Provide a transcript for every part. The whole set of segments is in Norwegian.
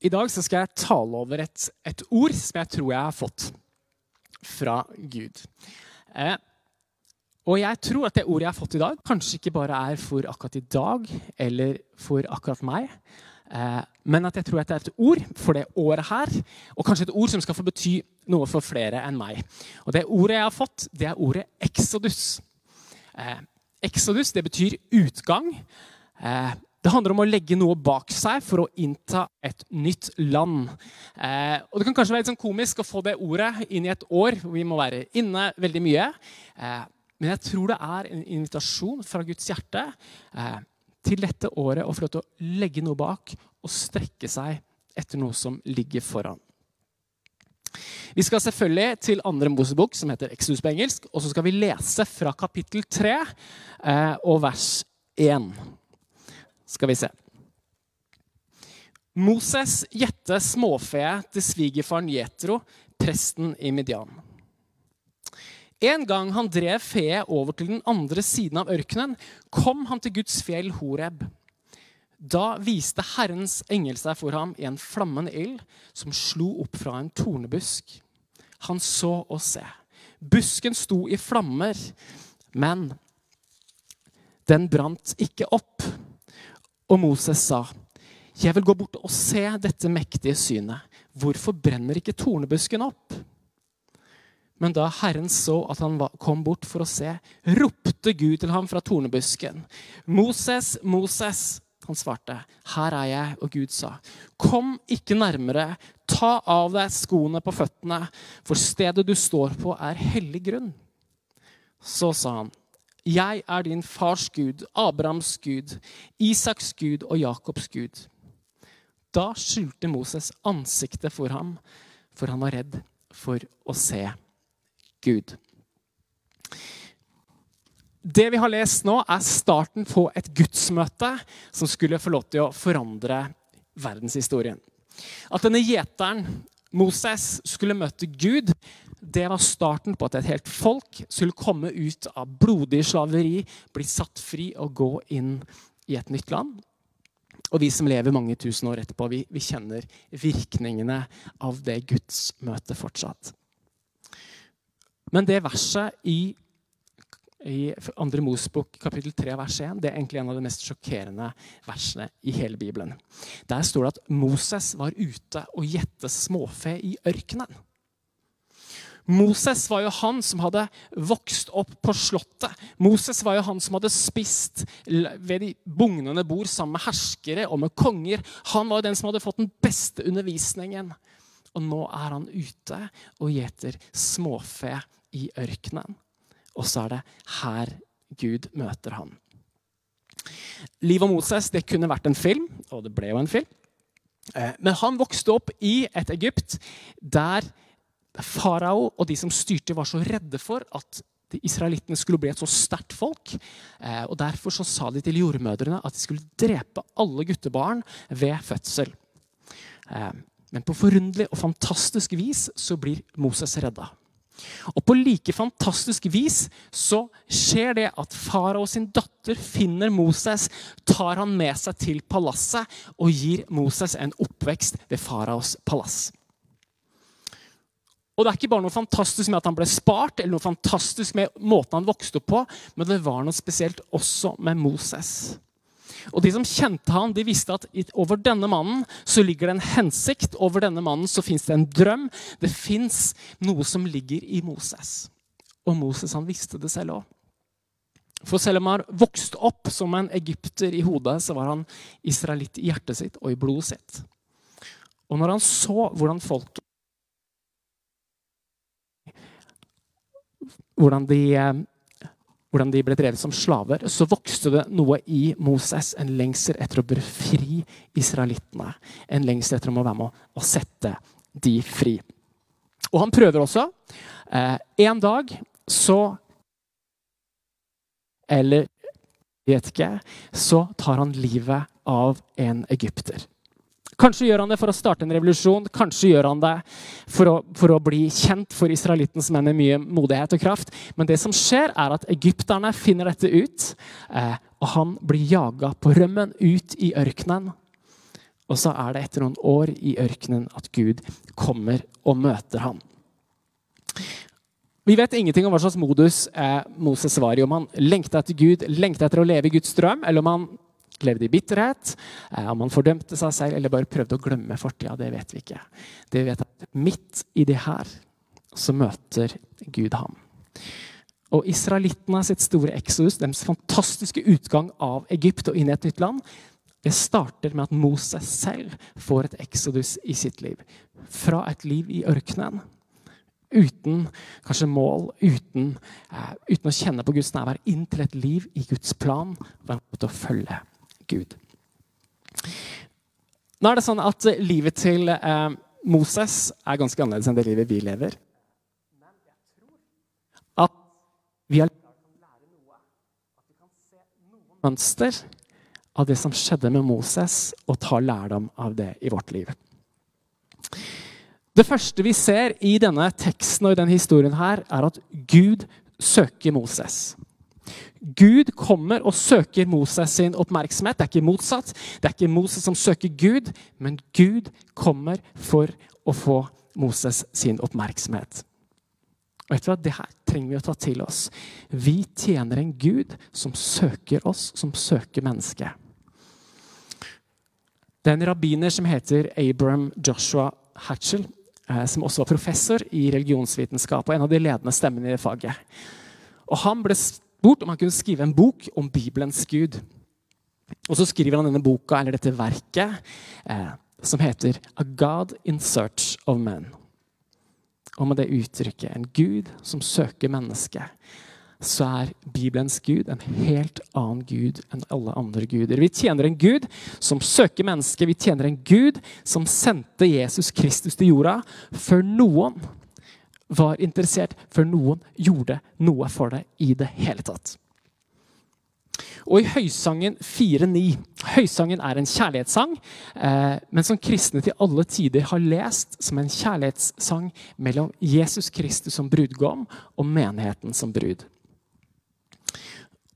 I dag skal jeg tale over et, et ord som jeg tror jeg har fått fra Gud. Eh, og jeg tror at det ordet jeg har fått i dag, kanskje ikke bare er for akkurat i dag eller for akkurat meg, eh, men at jeg tror at det er et ord for det året her, og kanskje et ord som skal få bety noe for flere enn meg. Og det ordet jeg har fått, det er ordet exodus. Eh, exodus det betyr utgang. Eh, det handler om å legge noe bak seg for å innta et nytt land. Eh, og Det kan kanskje være litt sånn komisk å få det ordet inn i et år hvor vi må være inne veldig mye. Eh, men jeg tror det er en invitasjon fra Guds hjerte eh, til dette året å få lov til å legge noe bak og strekke seg etter noe som ligger foran. Vi skal selvfølgelig til andre Mosebok, som heter Exodus på engelsk. Og så skal vi lese fra kapittel 3 eh, og vers 1 skal vi se. Moses gjette småfe til svigerfaren Jetro, presten i Midian. En gang han drev feet over til den andre siden av ørkenen, kom han til Guds fjell Horeb. Da viste Herrens engel seg for ham i en flammende ild som slo opp fra en tornebusk. Han så og se. Busken sto i flammer, men den brant ikke opp. Og Moses sa, 'Jeg vil gå bort og se dette mektige synet.' 'Hvorfor brenner ikke tornebusken opp?' Men da Herren så at han kom bort for å se, ropte Gud til ham fra tornebusken. 'Moses, Moses.' Han svarte, 'Her er jeg.' Og Gud sa, 'Kom ikke nærmere. Ta av deg skoene på føttene, for stedet du står på, er hellig grunn.' Så sa han, 'Jeg er din fars Gud, Abrahams Gud, Isaks Gud og Jakobs Gud.' Da skjulte Moses ansiktet for ham, for han var redd for å se Gud. Det vi har lest nå, er starten på et gudsmøte som skulle få lov til å forandre verdenshistorien. At denne gjeteren, Moses, skulle møte Gud, det var starten på at et helt folk skulle komme ut av blodig slaveri, bli satt fri og gå inn i et nytt land. Og vi som lever mange tusen år etterpå, vi, vi kjenner virkningene av det gudsmøtet fortsatt. Men det verset i, i 2. Mosbok kapittel 3 vers 1 det er egentlig en av de mest sjokkerende versene i hele Bibelen. Der står det at Moses var ute og gjette småfe i ørkenen. Moses var jo han som hadde vokst opp på slottet. Moses var jo han som hadde spist ved de bugnende bord sammen med herskere og med konger. Han var jo den som hadde fått den beste undervisningen. Og nå er han ute og gjeter småfe i ørkenen. Og så er det her Gud møter han. Livet om Moses det kunne vært en film, og det ble jo en film. Eh, men han vokste opp i et Egypt der farao og de som styrte, var så redde for at israelittene skulle bli et så sterkt folk. Eh, og Derfor så sa de til jordmødrene at de skulle drepe alle guttebarn ved fødsel. Eh, men på forunderlig og fantastisk vis så blir Moses redda. Og på like fantastisk vis så skjer det at farao sin datter finner Moses, tar han med seg til palasset og gir Moses en oppvekst ved faraos palass. Og det er ikke bare noe fantastisk med at han ble spart, eller noe fantastisk med måten han vokste opp på, men det var noe spesielt også med Moses. Og De som kjente han, de visste at over denne mannen så ligger det en hensikt. Over denne mannen så fins det en drøm. Det fins noe som ligger i Moses. Og Moses han visste det selv òg. For selv om han vokste opp som en egypter i hodet, så var han israelitt i hjertet sitt og i blodet sitt. Og når han så hvordan folket hvordan de, eh, hvordan de ble drevet som slaver, så vokste det noe i Moses. En lengsel etter å befri israelittene. En lengsel etter å være med å sette de fri. Og han prøver også. Eh, en dag så Eller vet ikke, så tar han livet av en egypter. Kanskje gjør han det for å starte en revolusjon, kanskje gjør han det for å, for å bli kjent for israelittens menn med mye modighet og kraft. Men det som skjer, er at egypterne finner dette ut, eh, og han blir jaga på rømmen ut i ørkenen. Og så er det etter noen år i ørkenen at Gud kommer og møter ham. Vi vet ingenting om hva slags modus eh, Moses var i. Om han lengta etter Gud, lengta etter å leve i Guds drøm, eller om han levde i bitterhet, eh, om han fordømte seg selv eller bare prøvde å glemme fortida. Det vet vi ikke. Det vet at Midt i det her så møter Gud ham. Og israelittene sitt store exodus, deres fantastiske utgang av Egypt og inn i et nytt land, det starter med at Moses selv får et exodus i sitt liv. Fra et liv i ørkenen uten kanskje mål, uten, uh, uten, å kjenne på Guds nærvær, inn til et liv i Guds plan, Hvor til å følge Gud. Nå er det sånn at livet til eh, Moses er ganske annerledes enn det livet vi lever. At vi har mønster av det som skjedde med Moses, og ta lærdom av det i vårt liv. Det første vi ser i denne teksten og i denne historien, her, er at Gud søker Moses. Gud kommer og søker Moses sin oppmerksomhet. Det er ikke motsatt. Det er ikke Moses som søker Gud, men Gud kommer for å få Moses sin oppmerksomhet. Og vet du hva? Det her trenger vi å ta til oss. Vi tjener en Gud som søker oss, som søker mennesket. Det er en rabbiner som heter Abram Joshua Hatchell. Eh, som også var professor i religionsvitenskap og en av de ledende stemmene i faget. Og Han ble spurt om han kunne skrive en bok om Bibelens Gud. Og så skriver han denne boka, eller dette verket eh, som heter 'A God in Search of Men'. Og med det uttrykket en Gud som søker mennesket så er Bibelens Gud en helt annen Gud enn alle andre guder. Vi tjener en Gud som søker mennesket. Vi tjener en Gud som sendte Jesus Kristus til jorda før noen var interessert, før noen gjorde noe for det i det hele tatt. Og i Høysangen 4.9 Høysangen er en kjærlighetssang, eh, men som kristne til alle tider har lest som en kjærlighetssang mellom Jesus Kristus som brudgom og menigheten som brud.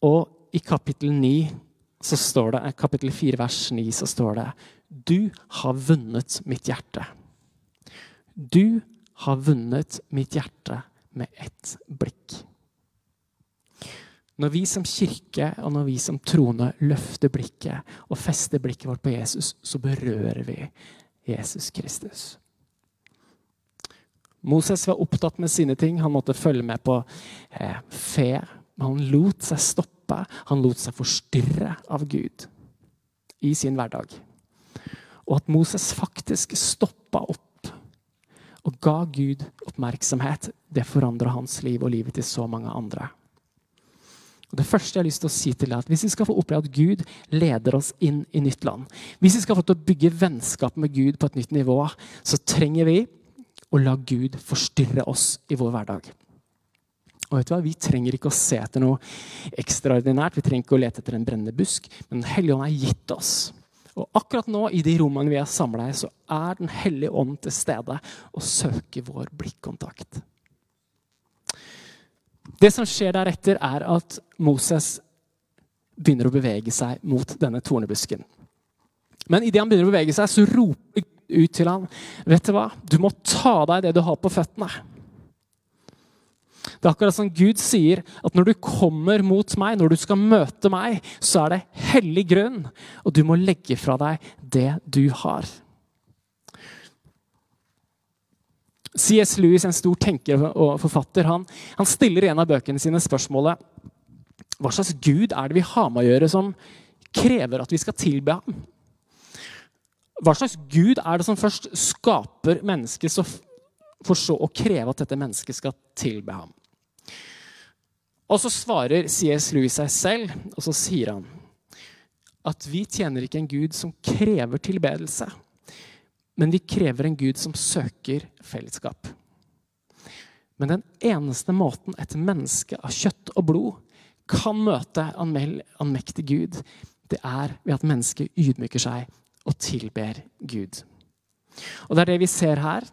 Og i kapittel 9 så står det, kapittel 4 vers 9 så står det Du har vunnet mitt hjerte. Du har vunnet mitt hjerte med ett blikk. Når vi som kirke og når vi som troende løfter blikket og fester blikket vårt på Jesus, så berører vi Jesus Kristus. Moses var opptatt med sine ting. Han måtte følge med på eh, fe, han lot seg stoppe, han lot seg forstyrre av Gud i sin hverdag. Og at Moses faktisk stoppa opp og ga Gud oppmerksomhet, det forandra hans liv og livet til så mange andre. Og det første jeg har lyst til å si til deg, at Hvis vi skal få oppleve at Gud leder oss inn i nytt land, hvis vi skal få til å bygge vennskap med Gud på et nytt nivå, så trenger vi å la Gud forstyrre oss i vår hverdag. Og vet du hva? Vi trenger ikke å se etter noe ekstraordinært. Vi trenger ikke å lete etter en brennende busk. Men Den hellige ånd er gitt oss. Og akkurat nå, i de rommene vi er samla i, så er Den hellige ånd til stede og søker vår blikkontakt. Det som skjer deretter, er at Moses begynner å bevege seg mot denne tornebusken. Men idet han begynner å bevege seg, så roper Gud ut til ham, vet du hva? Du må ta deg det du har på føttene. Det er akkurat som Gud sier at når du kommer mot meg, når du skal møte meg, så er det hellig grunn, og du må legge fra deg det du har. C.S. Lewis, en stor tenker og forfatter, han, han stiller i en av bøkene sine spørsmålet hva slags gud er det vi har med å gjøre som krever at vi skal tilbe ham? Hva slags gud er det som først skaper mennesket, for så å kreve at dette mennesket skal tilbe ham? Og så svarer C.S. Louis seg selv, og så sier han at vi tjener ikke en gud som krever tilbedelse, men vi krever en gud som søker fellesskap. Men den eneste måten et menneske av kjøtt og blod kan møte en mektig Gud, det er ved at mennesket ydmyker seg og tilber Gud. Og Det er det vi ser her.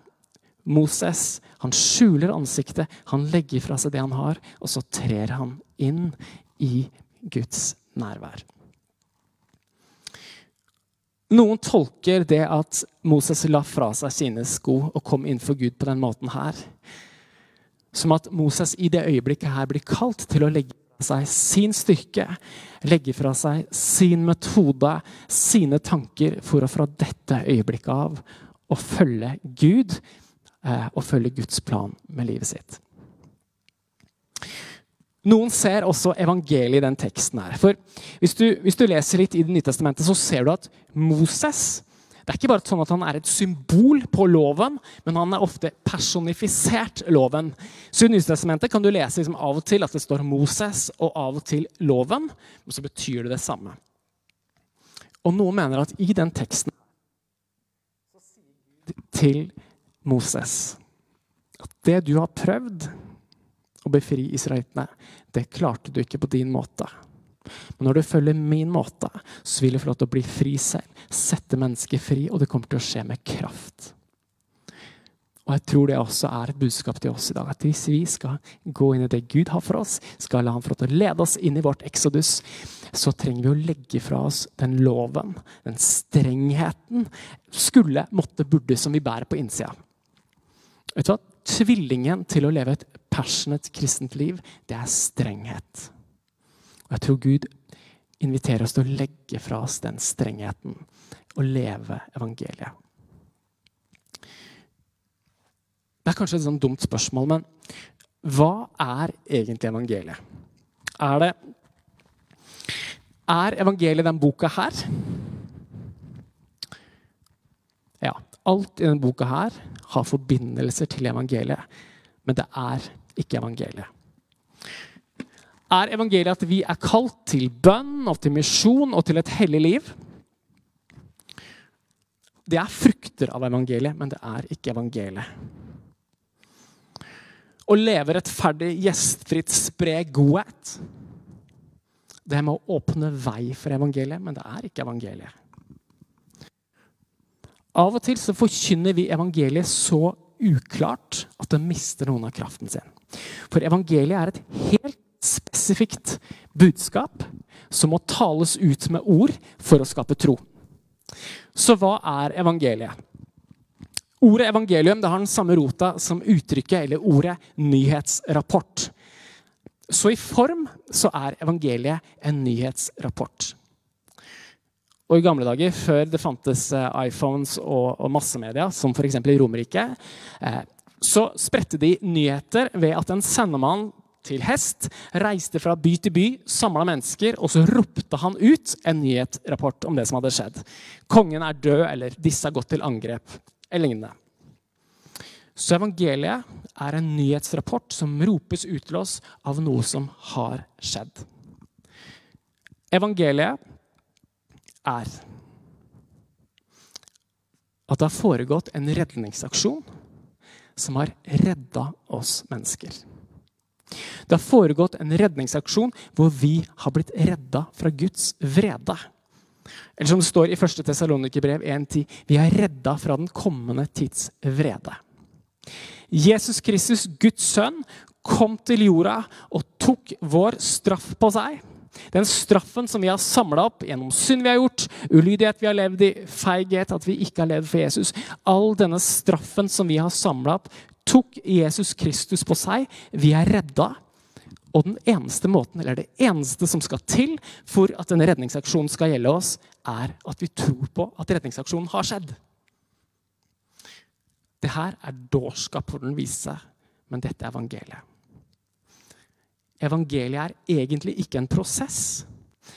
Moses han skjuler ansiktet, han legger fra seg det han har, og så trer han inn i Guds nærvær. Noen tolker det at Moses la fra seg sine sko og kom innenfor Gud på den måten her, som at Moses i det øyeblikket her blir kalt til å legge fra seg sin styrke, legge fra seg sin metode, sine tanker, for å fra dette øyeblikket av å følge Gud og følge Guds plan med livet sitt. Noen ser også evangeliet i den teksten. her. For Hvis du, hvis du leser litt i Det nye testamentet, så ser du at Moses det er ikke bare sånn at han er et symbol på loven, men han er ofte personifisert loven. Så I Nytestamentet kan du lese liksom av og til at det står Moses, og av og til loven. Og så betyr det det samme. Og noen mener at i den teksten til Moses at det du har prøvd å befri israelittene, det klarte du ikke på din måte. Men når du følger min måte, så vil du få lov til å bli fri selv. Sette mennesket fri, og det kommer til å skje med kraft. Og jeg tror det også er et budskap til oss i dag. At hvis vi skal gå inn i det Gud har for oss, skal la ham få lov til å lede oss inn i vårt eksodus, så trenger vi å legge fra oss den loven, den strengheten, skulle, måtte, burde, som vi bærer på innsida. Vet du hva? Tvillingen til å leve et passionate kristent liv, det er strenghet. Og jeg tror Gud inviterer oss til å legge fra oss den strengheten og leve evangeliet. Det er kanskje et sånn dumt spørsmål, men hva er egentlig evangeliet? Er det Er evangeliet den boka her? Ja. Alt i denne boka her har forbindelser til evangeliet, men det er ikke evangeliet er evangeliet at vi er kalt til bønn og til misjon og til et hellig liv. Det er frukter av evangeliet, men det er ikke evangeliet. Å leve rettferdig, gjestfritt, spre godhet. Det er med å åpne vei for evangeliet, men det er ikke evangeliet. Av og til så forkynner vi evangeliet så uklart at det mister noen av kraften sin. For evangeliet er et helt spesifikt budskap som må tales ut med ord for å skape tro. Så hva er evangeliet? Ordet evangelium har den samme rota som uttrykket eller ordet nyhetsrapport. Så i form så er evangeliet en nyhetsrapport. Og I gamle dager, før det fantes eh, iPhones og, og massemedia, som f.eks. i Romerike, eh, så spredte de nyheter ved at en sendemann til hest, reiste fra by til by, samla mennesker, og så ropte han ut en nyhetsrapport om det som hadde skjedd. Kongen er død, eller disse har gått til angrep, eller lignende. Så evangeliet er en nyhetsrapport som ropes ut til oss av noe som har skjedd. Evangeliet er at det har foregått en redningsaksjon som har redda oss mennesker. Det har foregått en redningsaksjon hvor vi har blitt redda fra Guds vrede. Eller som det står i 1. Tessalonikerbrev 1.10.: Vi er redda fra den kommende tids vrede. Jesus Kristus, Guds sønn, kom til jorda og tok vår straff på seg. Den straffen som vi har samla opp gjennom synd vi har gjort, ulydighet vi har levd i, feighet, at vi ikke har levd for Jesus All denne straffen som vi har samla opp, tok Jesus Kristus på seg. Vi er redda. Og den eneste måten, eller det eneste som skal til for at denne redningsaksjonen skal gjelde oss, er at vi tror på at redningsaksjonen har skjedd. Det her er dårskap for den vise, men dette er evangeliet. Evangeliet er egentlig ikke en prosess.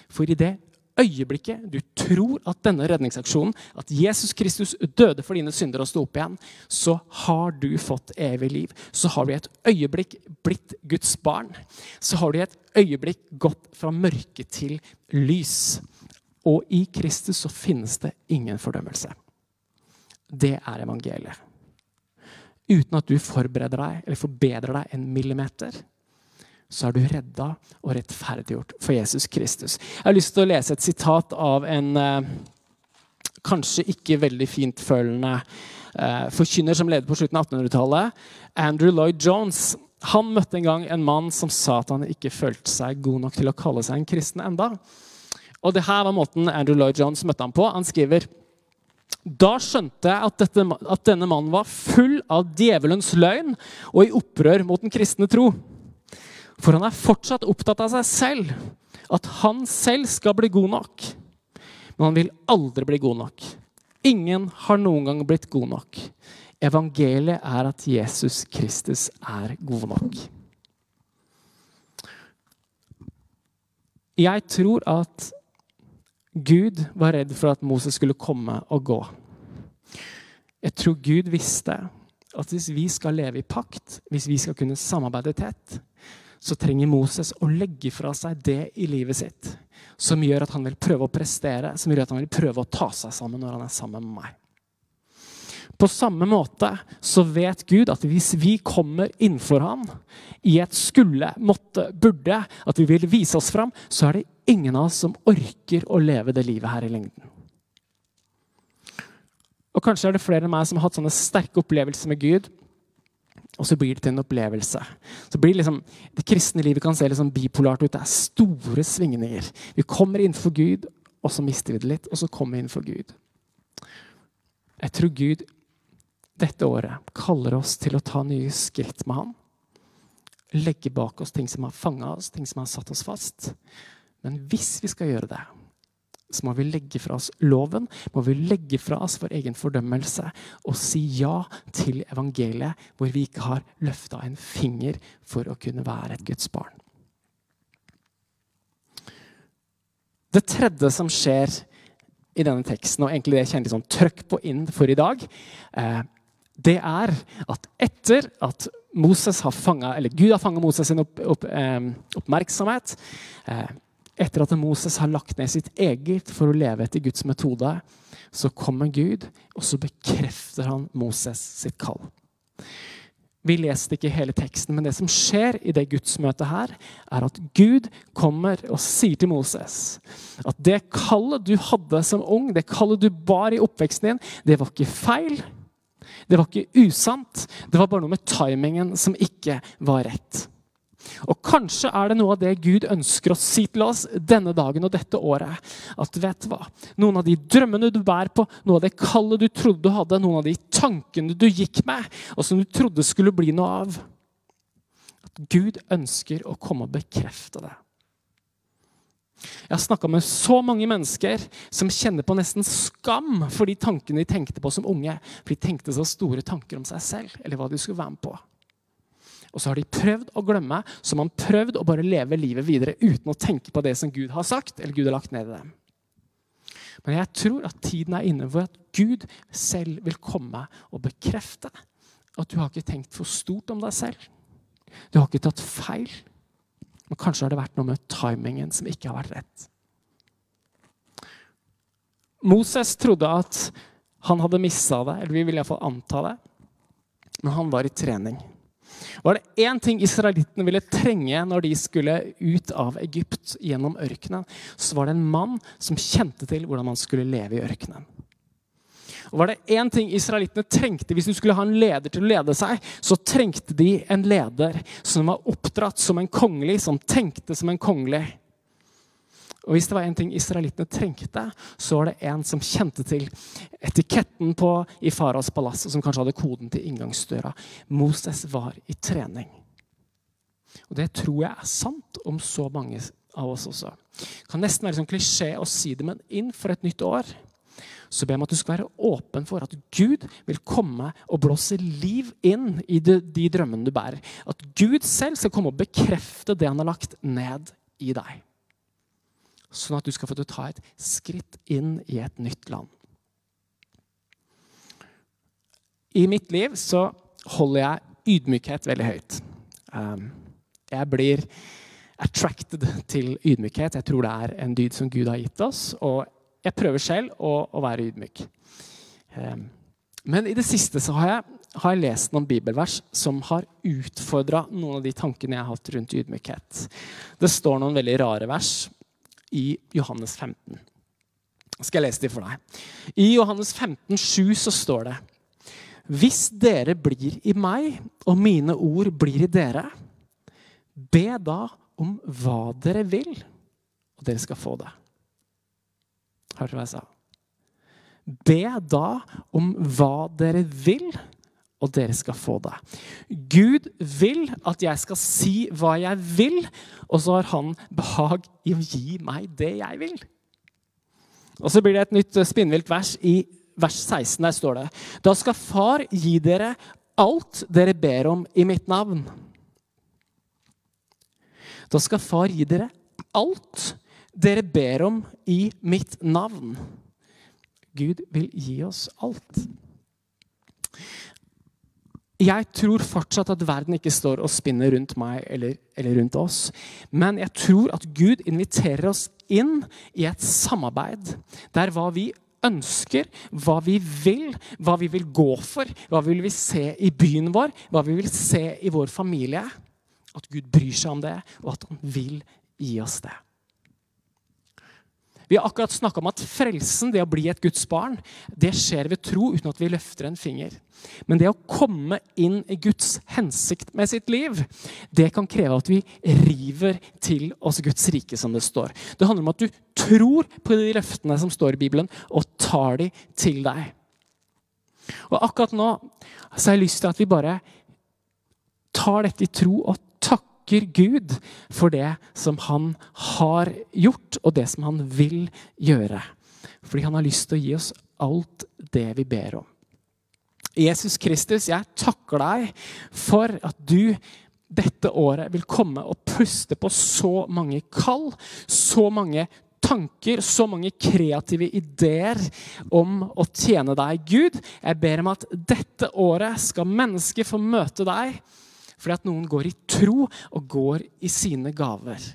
For i det øyeblikket du tror at denne redningsaksjonen, at Jesus Kristus døde for dine synder og sto opp igjen, så har du fått evig liv. Så har du i et øyeblikk blitt Guds barn. Så har du i et øyeblikk gått fra mørke til lys. Og i Kristus så finnes det ingen fordømmelse. Det er evangeliet. Uten at du forbereder deg eller forbedrer deg en millimeter så er du redda og rettferdiggjort for Jesus Kristus. Jeg har lyst til å lese et sitat av en eh, kanskje ikke veldig fintfølende eh, forkynner som levde på slutten av 1800-tallet, Andrew Lloyd Jones. Han møtte en gang en mann som sa at han ikke følte seg god nok til å kalle seg en kristen enda. Og det her var måten Andrew Lloyd Jones møtte ham på. Han skriver Da skjønte jeg at, dette, at denne mannen var full av djevelens løgn og i opprør mot den kristne tro. For han er fortsatt opptatt av seg selv, at han selv skal bli god nok. Men han vil aldri bli god nok. Ingen har noen gang blitt god nok. Evangeliet er at Jesus Kristus er god nok. Jeg tror at Gud var redd for at Moses skulle komme og gå. Jeg tror Gud visste at hvis vi skal leve i pakt, hvis vi skal kunne samarbeide tett, så trenger Moses å legge fra seg det i livet sitt som gjør at han vil prøve å prestere, som gjør at han vil prøve å ta seg sammen når han er sammen med meg. På samme måte så vet Gud at hvis vi kommer innenfor ham i et skulle, måtte, burde, at vi vil vise oss fram, så er det ingen av oss som orker å leve det livet her i lengden. Og Kanskje er det flere enn meg som har hatt sånne sterke opplevelser med Gud. Og så blir det til en opplevelse. Så blir Det liksom, Det kristne livet kan se liksom bipolart ut. Det er store svingninger. Vi kommer innenfor Gud, og så mister vi det litt, og så kommer vi innenfor Gud. Jeg tror Gud dette året kaller oss til å ta nye skritt med ham. Legge bak oss ting som har fanga oss, ting som har satt oss fast. Men hvis vi skal gjøre det, så må vi legge fra oss loven, må vi legge fra oss vår egen fordømmelse og si ja til evangeliet, hvor vi ikke har løfta en finger for å kunne være et Guds barn. Det tredje som skjer i denne teksten, og egentlig det jeg kjenner litt sånn trøkk på inn for i dag, eh, det er at etter at Moses har fanget, eller Gud har fanget Moses sin opp, opp, eh, oppmerksomhet eh, etter at Moses har lagt ned sitt eget for å leve etter Guds metode, så kommer Gud, og så bekrefter han Moses sitt kall. Vi leste ikke hele teksten, men det som skjer i det gudsmøtet her, er at Gud kommer og sier til Moses at det kallet du hadde som ung, det kallet du bar i oppveksten din, det var ikke feil. Det var ikke usant. Det var bare noe med timingen som ikke var rett. Og Kanskje er det noe av det Gud ønsker å si til oss denne dagen og dette året. At vet du hva? Noen av de drømmene du bærer på, noe av det kallet du trodde du hadde, noen av de tankene du gikk med, og som du trodde skulle bli noe av At Gud ønsker å komme og bekrefte det. Jeg har snakka med så mange mennesker som kjenner på nesten skam for de tankene de tenkte på som unge. For de tenkte så store tanker om seg selv eller hva de skulle være med på. Og så har de prøvd å glemme, så man prøvd å bare leve livet videre uten å tenke på det som Gud har sagt eller Gud har lagt ned i dem. Men jeg tror at tiden er inne for at Gud selv vil komme og bekrefte at du har ikke tenkt for stort om deg selv. Du har ikke tatt feil. Men kanskje har det vært noe med timingen som ikke har vært rett. Moses trodde at han hadde missa det, eller vi vil iallfall anta det. Men han var i trening. Var det én ting israelittene ville trenge når de skulle ut av Egypt gjennom ørkenen, så var det en mann som kjente til hvordan man skulle leve i ørkenen. Og var det én ting israelittene trengte hvis du skulle ha en leder til å lede seg, så trengte de en leder som var oppdratt som en kongelig, som tenkte som en kongelig. Og Hvis det var en ting israelittene trengte, så var det en som kjente til etiketten på i faraos palass, og som kanskje hadde koden til inngangsdøra. Moses var i trening. Og Det tror jeg er sant om så mange av oss også. Det kan nesten være sånn klisjé å si det, men inn for et nytt år så ber jeg om at du skal være åpen for at Gud vil komme og blåse liv inn i de, de drømmene du bærer. At Gud selv skal komme og bekrefte det han har lagt ned i deg sånn at du skal få ta et skritt inn i et nytt land. I mitt liv så holder jeg ydmykhet veldig høyt. Um, jeg blir attracted til ydmykhet. Jeg tror det er en dyd som Gud har gitt oss. Og jeg prøver selv å, å være ydmyk. Um, men i det siste så har jeg, har jeg lest noen bibelvers som har utfordra noen av de tankene jeg har hatt rundt ydmykhet. Det står noen veldig rare vers i Johannes 15. Skal jeg lese de for deg? I Johannes 15, 7 så står det Hvis dere blir i meg, og mine ord blir i dere, be da om hva dere vil, og dere skal få det. Hørte du hva jeg sa? Be da om hva dere vil, og dere skal få det. Gud vil at jeg skal si hva jeg vil, og så har han behag i å gi meg det jeg vil. Og så blir det et nytt spinnvilt vers i vers 16. Der står det Da skal Far gi dere alt dere ber om i mitt navn. Da skal Far gi dere alt dere ber om i mitt navn. Gud vil gi oss alt. Jeg tror fortsatt at verden ikke står og spinner rundt meg eller, eller, rundt oss. Men jeg tror at Gud inviterer oss inn i et samarbeid der hva vi ønsker, hva vi vil, hva vi vil gå for, hva vi vil se i byen vår, hva vi vil se i vår familie At Gud bryr seg om det, og at han vil gi oss det. Vi har akkurat snakka om at frelsen, det å bli et Guds barn, det skjer ved tro uten at vi løfter en finger. Men det å komme inn i Guds hensikt med sitt liv, det kan kreve at vi river til oss Guds rike, som det står. Det handler om at du tror på de løftene som står i Bibelen, og tar de til deg. Og akkurat nå så har jeg lyst til at vi bare tar dette i tro og takker Gud for det som han har gjort, og det som han vil gjøre. Fordi han har lyst til å gi oss alt det vi ber om. Jesus Kristus, jeg takker deg for at du dette året vil komme og puste på så mange kall, så mange tanker, så mange kreative ideer om å tjene deg, Gud. Jeg ber om at dette året skal mennesker få møte deg fordi at noen går i tro og går i sine gaver.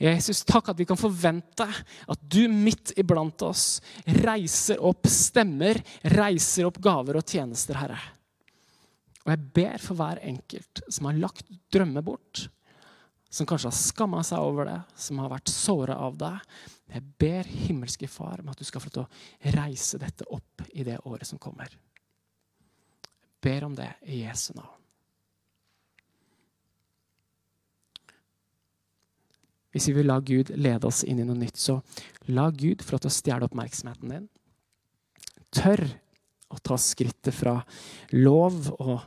Jesus, takk at vi kan forvente at du midt iblant oss reiser opp stemmer, reiser opp gaver og tjenester, Herre. Og jeg ber for hver enkelt som har lagt drømmer bort, som kanskje har skamma seg over det, som har vært såra av det. Jeg ber himmelske Far om at du skal få til å reise dette opp i det året som kommer. Jeg ber om det i Jesu navn. Hvis vi vil la Gud lede oss inn i noe nytt, så la Gud få lov til å stjele oppmerksomheten din. Tør å ta skrittet fra lov og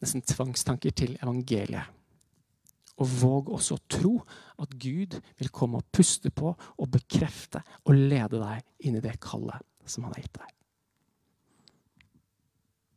nesten tvangstanker til evangeliet. Og våg også å tro at Gud vil komme og puste på og bekrefte og lede deg inn i det kallet som han har gitt deg.